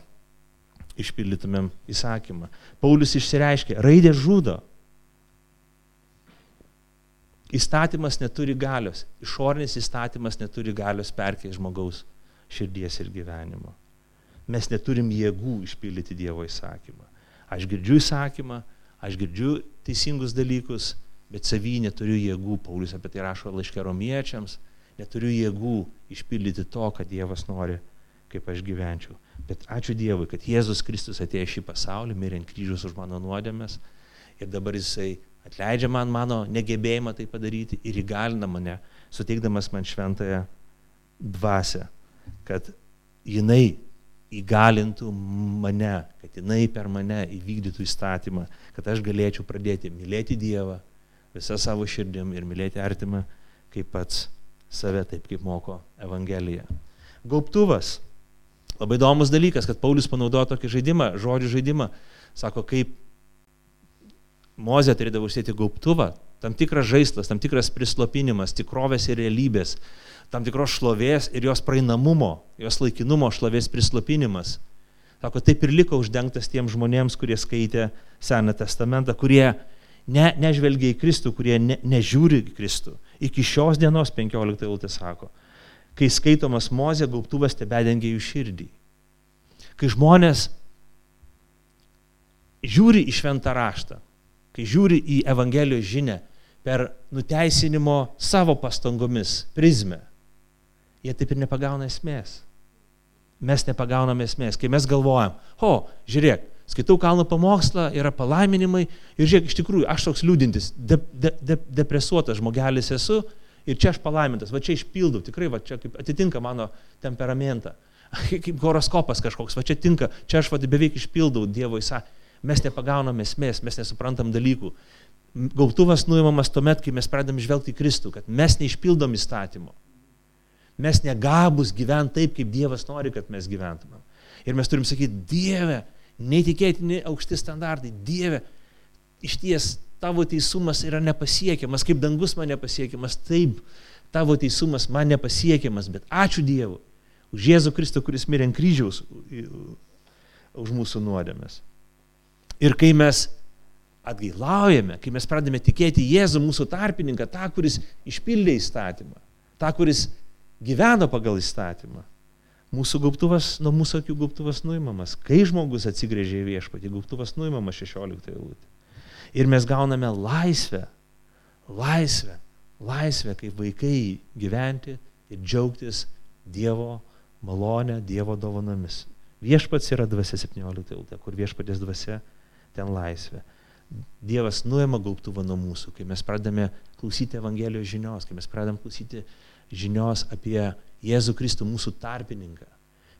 išpildytumėm įsakymą. Paulius išsireiškė, raidė žudo. Įstatymas neturi galios, išorinis įstatymas neturi galios perkei žmogaus širdies ir gyvenimo mes neturim jėgų išpildyti Dievo įsakymą. Aš girdžiu įsakymą, aš girdžiu teisingus dalykus, bet savy neturiu jėgų, Paulius apie tai rašo laiškė romiečiams, neturiu jėgų išpildyti to, ką Dievas nori, kaip aš gyvenčiau. Bet ačiū Dievui, kad Jėzus Kristus atėjo šį pasaulį, mirė ant kryžius už mano nuodėmės ir dabar jisai atleidžia man mano negebėjimą tai padaryti ir įgalina mane, suteikdamas man šventąją dvasę, kad jinai įgalintų mane, kad jinai per mane įvykdytų įstatymą, kad aš galėčiau pradėti mylėti Dievą visą savo širdim ir mylėti artimą kaip pats save, taip kaip moko Evangelija. Gauptuvas. Labai įdomus dalykas, kad Paulius panaudojo tokį žaidimą, žodžių žaidimą. Sako, kaip Mozė turėdavo užsėti gauptuvą, tam tikras žaislas, tam tikras prislopinimas, tikrovės ir realybės, tam tikros šlovės ir jos praeinamumo, jos laikinumo šlovės prislopinimas. Sako, taip ir liko uždengtas tiems žmonėms, kurie skaitė Seną testamentą, kurie ne, nežvelgia į Kristų, kurie ne, nežiūri į Kristų. Iki šios dienos 15 eilutė sako, kai skaitomas Mozė, gauptuvas tebedengia jų širdį. Kai žmonės žiūri į šventą raštą, kai žiūri į Evangelijos žinę per nuteisinimo savo pastangomis prizmę, jie taip ir nepagauna esmės. Mes nepagauname esmės. Kai mes galvojam, o, žiūrėk, skaitau kalno pamokslą, yra palaiminimai ir žiūrėk, iš tikrųjų, aš toks liūdintis, de, de, de, depresuotas žmogelis esu ir čia aš palaimintas, va čia išpildau, tikrai, va čia kaip atitinka mano temperamentą. Kaip horoskopas kažkoks, va čia tinka, čia aš va beveik išpildau Dievo įsakymą mes nepagaunam esmės, mes nesuprantam dalykų. Gautuvas nuimamas tuomet, kai mes pradedam žvelgti į Kristų, kad mes neišpildom įstatymo. Mes negabus gyventi taip, kaip Dievas nori, kad mes gyventumėm. Ir mes turim sakyti, Dieve, neįtikėtini aukšti standartai, Dieve, iš ties tavo teisumas yra nepasiekiamas, kaip dangus man nepasiekiamas, taip, tavo teisumas man nepasiekiamas, bet ačiū Dievui už Jėzų Kristų, kuris mirė ant kryžiaus už mūsų nuodėmės. Ir kai mes atgailaujame, kai mes pradame tikėti Jėzų mūsų tarpininką, tą, kuris išpildė įstatymą, tą, kuris gyveno pagal įstatymą, mūsų gaubtuvas, nuo mūsų akių gaubtuvas nuimamas. Kai žmogus atsigrėžė į viešpatį, gaubtuvas nuimamas 16 eilutė. Ir mes gauname laisvę, laisvę, laisvę kaip vaikai gyventi ir džiaugtis Dievo malonę, Dievo dovanomis. Viešpats yra dvasia 17 eilutė, kur viešpatės dvasia ten laisvė. Dievas nuėma gaubtuvą nuo mūsų, kai mes pradame klausyti Evangelijos žinios, kai mes pradame klausyti žinios apie Jėzų Kristų, mūsų tarpininką,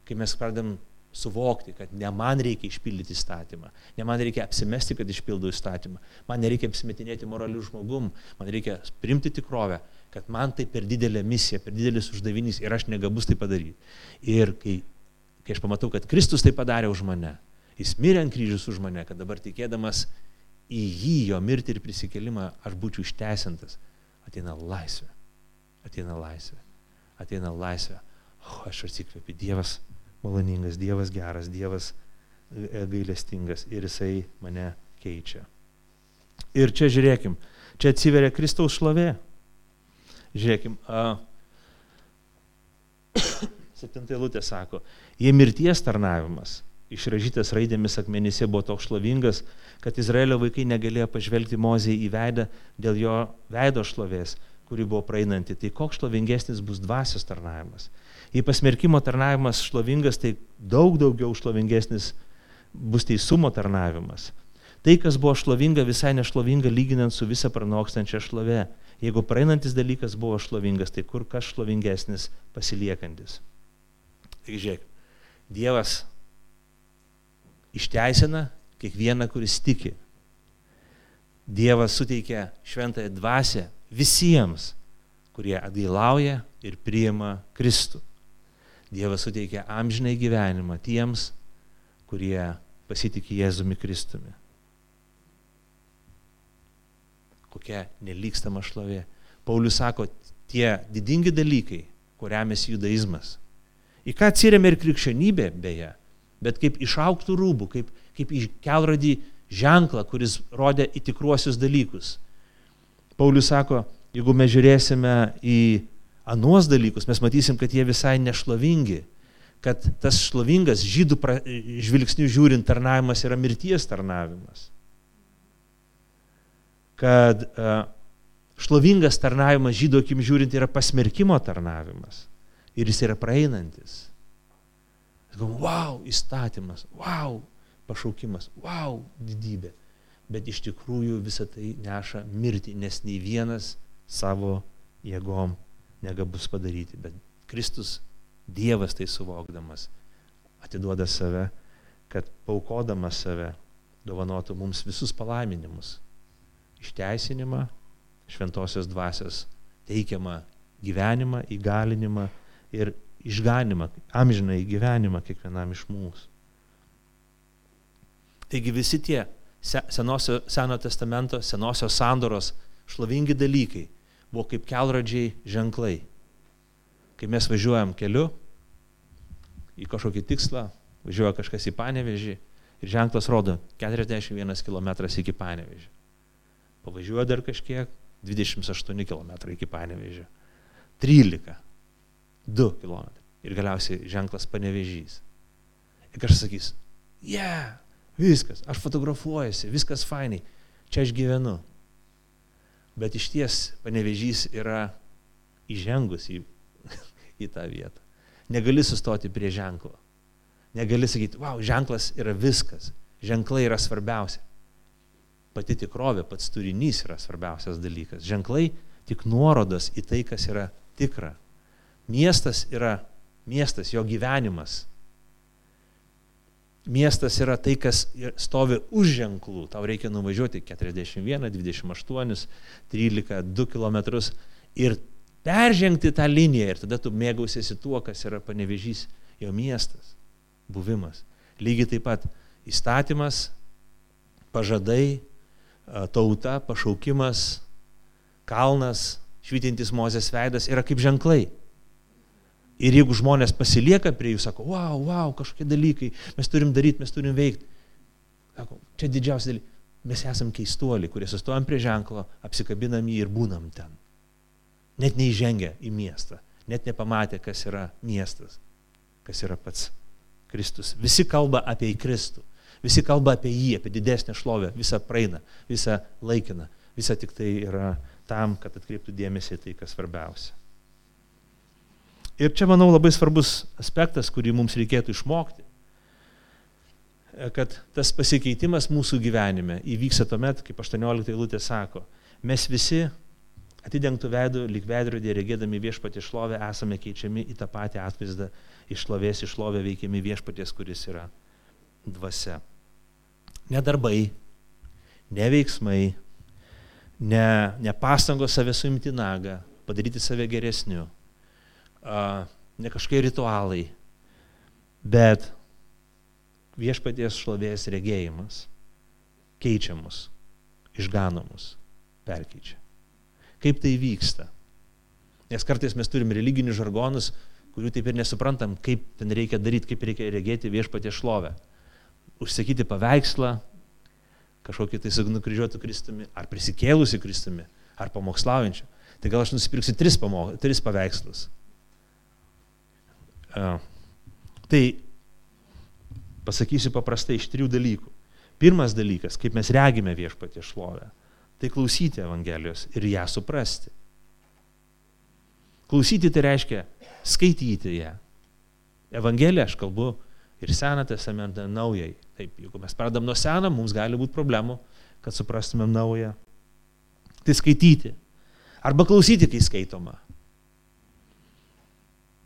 kai mes pradam suvokti, kad ne man reikia išpildyti įstatymą, ne man reikia apsimesti, kad išpildau įstatymą, man nereikia apsimetinėti moralių žmogum, man reikia primti tikrovę, kad man tai per didelė misija, per didelis uždavinys ir aš negabus tai padaryti. Ir kai, kai aš pamatau, kad Kristus tai padarė už mane, Jis mirė ant kryžius už mane, kad dabar tikėdamas į jį, jo mirtį ir prisikelimą, aš būčiau išteisintas. Ateina laisvė. Ateina laisvė. Ateina laisvė. O, aš atsikvėpiu. Dievas maloningas, Dievas geras, Dievas e, gailestingas ir jisai mane keičia. Ir čia žiūrėkim, čia atsiveria Kristaus šlovė. Žiūrėkim, a, septintai lūtė sako, jie mirties tarnavimas išražytas raidėmis akmenyse buvo toks šlovingas, kad Izraelio vaikai negalėjo pažvelgti Mozei į veidą dėl jo veido šlovės, kuri buvo praeinanti. Tai koks šlovingesnis bus dvasios tarnavimas. Jei pasmerkimo tarnavimas šlovingas, tai daug daugiau šlovingesnis bus teisumo tarnavimas. Tai, kas buvo šlovinga, visai nešlovinga lyginant su visą pranokstančią šlovę. Jeigu praeinantis dalykas buvo šlovingas, tai kur kas šlovingesnis pasiliekantis. Taigi žiūrėk, Dievas išteisina kiekvieną, kuris tiki. Dievas suteikia šventąją dvasę visiems, kurie atgailauja ir priima Kristų. Dievas suteikia amžinai gyvenimą tiems, kurie pasitikė Jėzumi Kristumi. Kokia nelikstama šlovė. Paulius sako, tie didingi dalykai, kuriamės judaizmas. Į ką atsiriamė ir krikščionybė beje, bet kaip išauktų rūbų, kaip, kaip į kelrodį ženklą, kuris rodė į tikruosius dalykus. Paulius sako, jeigu mes žiūrėsime į anuos dalykus, mes matysim, kad jie visai nešlovingi, kad tas šlovingas žydų pra, žvilgsnių žiūrint tarnavimas yra mirties tarnavimas. Kad uh, šlovingas tarnavimas žydų akim žiūrint yra pasmerkimo tarnavimas. Ir jis yra praeinantis. Wow, įstatymas, wow, pašaukimas, wow, didybė. Bet iš tikrųjų visą tai neša mirtį, nes nei vienas savo jėgom negabus padaryti. Bet Kristus, Dievas tai suvokdamas, atiduoda save, kad paukodamas save dovanotų mums visus palaiminimus. Išteisinimą, šventosios dvasios teikiamą gyvenimą, įgalinimą ir išganimą, amžiną įgyvenimą kiekvienam iš mūsų. Taigi visi tie senosio, Seno testamento, senosios sandoros šlovingi dalykai buvo kaip kelrodžiai ženklai. Kai mes važiuojam keliu į kažkokį tikslą, važiuoja kažkas į panevežį ir ženklas rodo 41 km iki panevežį. Pavažiuoja dar kažkiek, 28 km iki panevežio. 13, 2 km. Ir galiausiai ženklas panevežys. Ir kažkas sakys, yeah, viskas, aš fotografuojuosi, viskas fainai, čia aš gyvenu. Bet iš ties panevežys yra įžengus į, į tą vietą. Negali sustoti prie ženklo. Negali sakyti, wow, ženklas yra viskas, ženklai yra svarbiausia. Pati tikrovė, pats turinys yra svarbiausias dalykas. Ženklai tik nuorodas į tai, kas yra tikra. Miestas yra miestas, jo gyvenimas. Miestas yra tai, kas stovi už ženklų. Tau reikia nuvažiuoti 41, 28, 13, 2 km ir peržengti tą liniją ir tada tu mėgausiesi tuo, kas yra panevežys, jo miestas, buvimas. Lygiai taip pat įstatymas, pažadai, tauta, pašaukimas, kalnas, švytintis Mozės veidas yra kaip ženklai. Ir jeigu žmonės pasilieka prie jų, sako, wow, wow, kažkokie dalykai, mes turim daryti, mes turim veikti. Sako, čia didžiausia dalykai. Mes esam keistuoliai, kurie sustojam prie ženklo, apsikabinam jį ir būnam ten. Net neįžengę į miestą, net nepamatę, kas yra miestas, kas yra pats Kristus. Visi kalba apie Kristų, visi kalba apie jį, apie didesnę šlovę, visą praeina, visą laikiną, visa tik tai yra tam, kad atkreiptų dėmesį į tai, kas svarbiausia. Ir čia, manau, labai svarbus aspektas, kurį mums reikėtų išmokti, kad tas pasikeitimas mūsų gyvenime įvyksta tuomet, kaip 18 eilutė sako, mes visi atidengtų veidų, lyg veidrodį regėdami viešpatį šlovę, esame keičiami į tą patį atvaizdą, iš šlovės į šlovę veikiami viešpaties, kuris yra dvasia. Ne darbai, ne veiksmai, ne, ne pastangos save suimti nagą, padaryti save geresniu, ne kažkokie ritualai, bet viešpaties šlovės regėjimas keičia mus, išgano mus, perkeičia. Kaip tai vyksta? Nes kartais mes turim religinius žargonus, kurių taip ir nesuprantam, kaip ten reikia daryti, kaip reikia regėti viešpaties šlovę. Užsakyti paveikslą, kažkokį tai su nukryžiuotu Kristumi, ar prisikėlusi Kristumi, ar pamokslaujančiu. Tai gal aš nusipirksiu tris, pamok, tris paveikslus Tai pasakysiu paprastai iš trijų dalykų. Pirmas dalykas, kaip mes regime viešpatį šlovę, tai klausyti Evangelijos ir ją suprasti. Klausyti tai reiškia skaityti ją. Evangeliją aš kalbu ir Seną testamentą naujai. Taip, jeigu mes pradam nuo Seno, mums gali būti problemų, kad suprastumėm naują. Tai skaityti. Arba klausyti, kai skaitoma.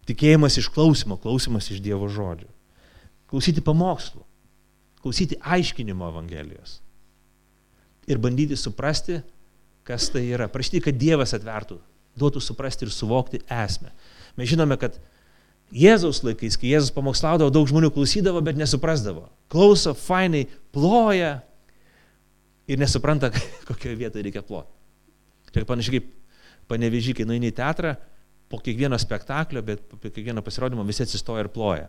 Tikėjimas iš klausimo, klausimas iš Dievo žodžio. Klausyti pamokslų, klausyti aiškinimo Evangelijos. Ir bandyti suprasti, kas tai yra. Prašyti, kad Dievas atvertų, duotų suprasti ir suvokti esmę. Mes žinome, kad Jėzaus laikais, kai Jėzus pamokslaudavo, daug žmonių klausydavo, bet nesuprasdavo. Klauso, fainai, ploja ir nesupranta, kokioje vietoje reikia ploti. Tai panašiai kaip panevežį, kai nueini į teatrą, po kiekvieno spektaklio, bet po kiekvieno pasirodymo visi atsistoja ir ploja.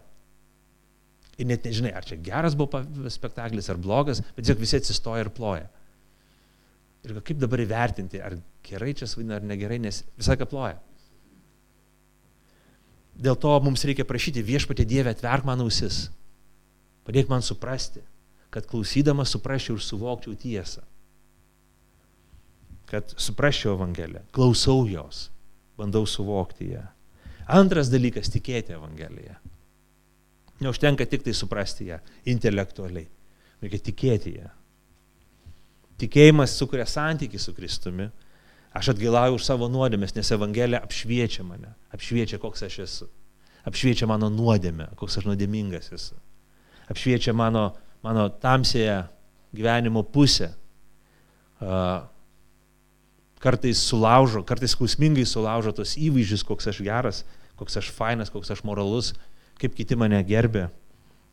Ir net nežinai, ar čia geras buvo spektaklis ar blogas, bet tiesiog visi atsistoja ir ploja. Ir kaip dabar įvertinti, ar gerai čia svaidina ar negerai, nes visą ką ploja. Dėl to mums reikia prašyti viešpatė Dievę atverk man ausis. Padėk man suprasti, kad klausydamas suprasčiau ir suvokčiau tiesą. Kad suprasčiau Evangeliją, klausau jos, bandau suvokti ją. Antras dalykas - tikėti Evangeliją. Neužtenka tik tai suprasti ją intelektualiai, reikia tikėti ją. Tikėjimas sukuria santyki su Kristumi, Aš atgailauju už savo nuodėmės, nes Evangelija apšviečia mane, apšviečia, koks aš esu, apšviečia mano nuodėmę, koks aš nuodėmingas esu, apšviečia mano, mano tamsėje gyvenimo pusę. Kartais sulaužo, kartais skausmingai sulaužo tos įvaizdžius, koks aš geras, koks aš fainas, koks aš moralus, kaip kiti mane gerbė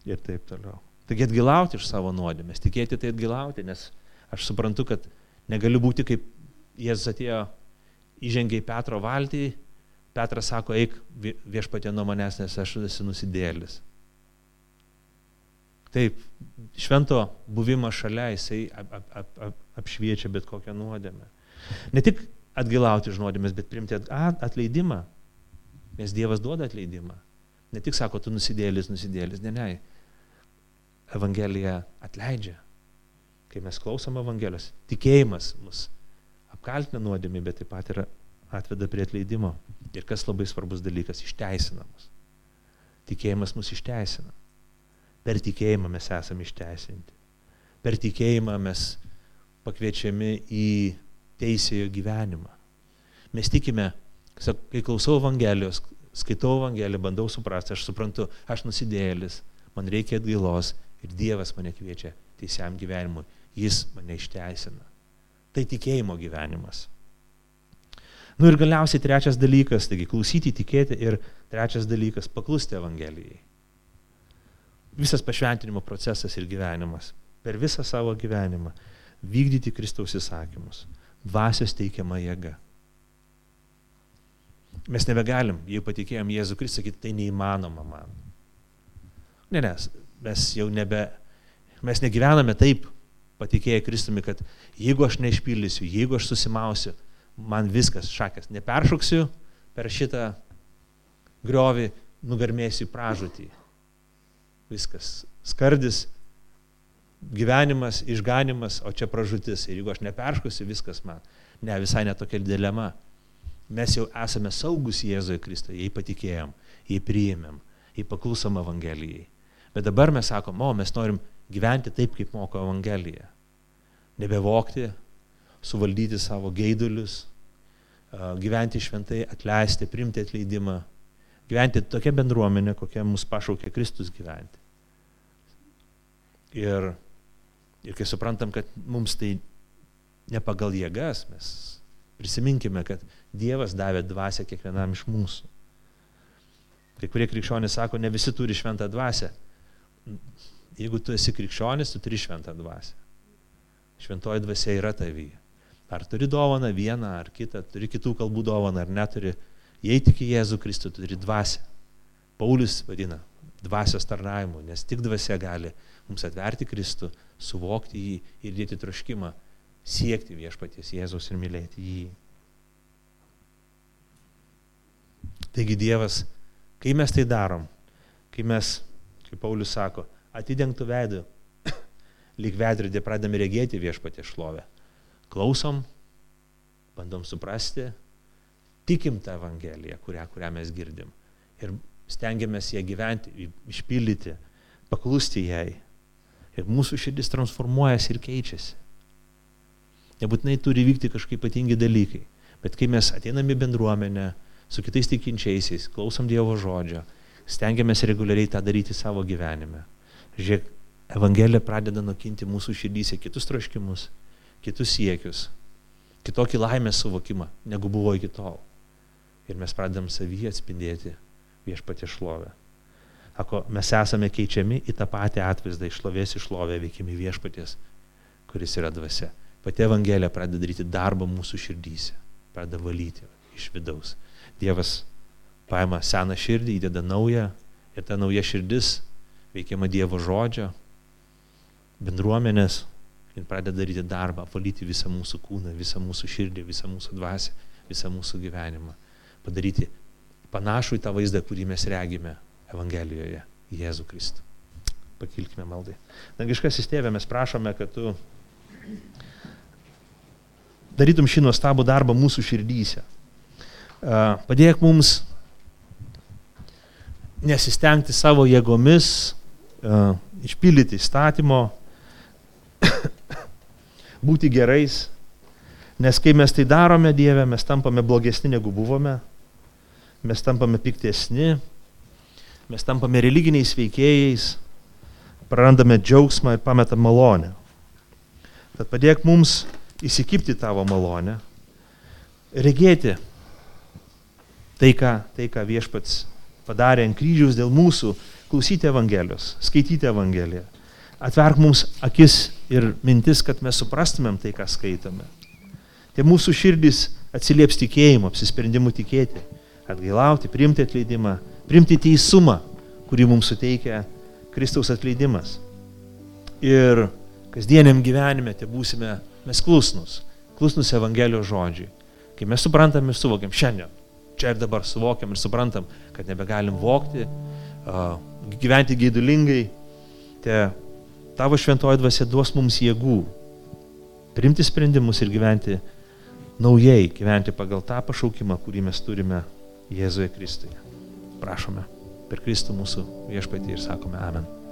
ir taip toliau. Taigi atgilauti iš savo nuodėmės, tikėti tai atgilauti, nes aš suprantu, kad negaliu būti kaip Jėzus atėjo, įžengė į Petro valtį, Petras sako, eik viešpatė nuo manęs, nes aš esu nusidėlis. Taip, švento buvimą šalia jisai ap, ap, ap, ap, apšviečia bet kokią nuodėmę. Ne tik atgilauti iš nuodėmės, bet primti atleidimą, nes Dievas duoda atleidimą. Ne tik sako, tu nusidėlis, nusidėlis, ne, ne. Evangelija atleidžia. Kai mes klausom Evangelijos, tikėjimas mus apkaltina nuodėmį, bet taip pat ir atveda prie atleidimo. Ir kas labai svarbus dalykas - išteisinamas. Tikėjimas mus išteisina. Per tikėjimą mes esame išteisinti. Per tikėjimą mes pakviečiami į teisėjo gyvenimą. Mes tikime, kai klausau Evangelijos, skaitau Evangeliją, bandau suprasti, aš suprantu, aš nusidėlis, man reikia atgailos ir Dievas mane kviečia teisiam gyvenimui. Jis mane išteisina. Tai tikėjimo gyvenimas. Nu ir galiausiai trečias dalykas, taigi klausyti, tikėti ir trečias dalykas - paklusti Evangelijai. Visas pašventinimo procesas ir gyvenimas. Per visą savo gyvenimą vykdyti Kristaus įsakymus. Dvasios teikiama jėga. Mes nebegalim, jei patikėjom Jėzų Kristų, sakyti, tai neįmanoma man. Ne, nes mes jau nebe, mes negyvename taip, patikėję Kristumi, kad jeigu aš neišpildysiu, jeigu aš susimausiu, man viskas šakės, neperšoksiu per šitą griovį, nugarmėsiu pražūtį. Viskas. Skardis, gyvenimas, išganimas, o čia pražūtis. Ir jeigu aš neperškusiu, viskas man. Ne, visai netokia dilema. Mes jau esame saugus Jėzuje Kristuje, jei patikėjom, jei priėmėm, jei paklusom Evangelijai. Bet dabar mes sakom, o mes norim gyventi taip, kaip moko Evangelija. Nebevokti, suvaldyti savo geidulius, gyventi šventai, atleisti, primti atleidimą, gyventi tokia bendruomenė, kokia mus pašaukė Kristus gyventi. Ir, ir kai suprantam, kad mums tai ne pagal jėgas, mes prisiminkime, kad Dievas davė dvasę kiekvienam iš mūsų. Kai kurie krikščionys sako, ne visi turi šventą dvasę jeigu tu esi krikščionis, tu turi šventą dvasę. Šventoji dvasia yra tavyje. Ar turi dovaną vieną ar kitą, turi kitų kalbų dovaną ar neturi, jei tik į Jėzų Kristų turi dvasę. Paulius vadina dvasios tarnavimu, nes tik dvasia gali mums atverti Kristų, suvokti jį ir dėti troškimą, siekti viešpaties Jėzaus ir mylėti jį. Taigi Dievas, kai mes tai darom, kai mes, kaip Paulius sako, atidengtų veidų, lyg veidrodį pradame regėti viešpatį šlovę. Klausom, bandom suprasti, tikim tą Evangeliją, kurią, kurią mes girdim. Ir stengiamės ją gyventi, išpildyti, paklusti jai. Ir mūsų širdis transformuojasi ir keičiasi. Nebūtinai turi vykti kažkaip ypatingi dalykai. Bet kai mes ateiname į bendruomenę su kitais tikinčiaisiais, klausom Dievo žodžio, stengiamės reguliariai tą daryti savo gyvenime Žiūrėk, Evangelija pradeda nukinti mūsų širdyse kitus troškimus, kitus siekius, kitokį laimės suvokimą, negu buvo iki tol. Ir mes pradedam savyje atspindėti viešpatį šlovę. Ako, mes esame keičiami į tą patį atvaizdą, išlovės išlovę veikimi viešpaties, kuris yra dvasia. Pati Evangelija pradeda daryti darbą mūsų širdyse, pradeda valyti iš vidaus. Dievas paima seną širdį, įdeda naują ir ta nauja širdis veikiama Dievo žodžio, bendruomenės ir pradeda daryti darbą, apvalyti visą mūsų kūną, visą mūsų širdį, visą mūsų dvasę, visą mūsų gyvenimą. Padaryti panašų į tą vaizdą, kurį mes regime Evangelijoje Jėzų Kristų. Pakilkime maldai. Dangiškasis tėvė, mes prašome, kad tu darytum šį nuostabų darbą mūsų širdyse. Padėk mums nesistengti savo jėgomis, išpildyti įstatymo, būti gerais, nes kai mes tai darome Dieve, mes tampame blogesni negu buvome, mes tampame piktesni, mes tampame religiniais veikėjais, prarandame džiaugsmą ir pametam malonę. Tad padėk mums įsikipti tavo malonę, regėti tai, ką, tai, ką viešpats padarė ant kryžiaus dėl mūsų, klausyti Evangelijos, skaityti Evangeliją. Atverk mums akis ir mintis, kad mes suprastumėm tai, ką skaitome. Tai mūsų širdis atsilieps tikėjimu, apsisprendimu tikėti, atgailauti, priimti atleidimą, priimti teisumą, kurį mums suteikia Kristaus atleidimas. Ir kasdieniam gyvenime te būsime mes klusnus, klusnus Evangelijos žodžiui. Kai mes suprantam ir suvokiam šiandien, čia ir dabar suvokiam ir suprantam, kad nebegalim vokti, gyventi gaidulingai, te tavo šventoji dvasia duos mums jėgų priimti sprendimus ir gyventi naujai, gyventi pagal tą pašaukimą, kurį mes turime Jėzuje Kristuje. Prašome per Kristų mūsų viešpatį ir sakome Amen.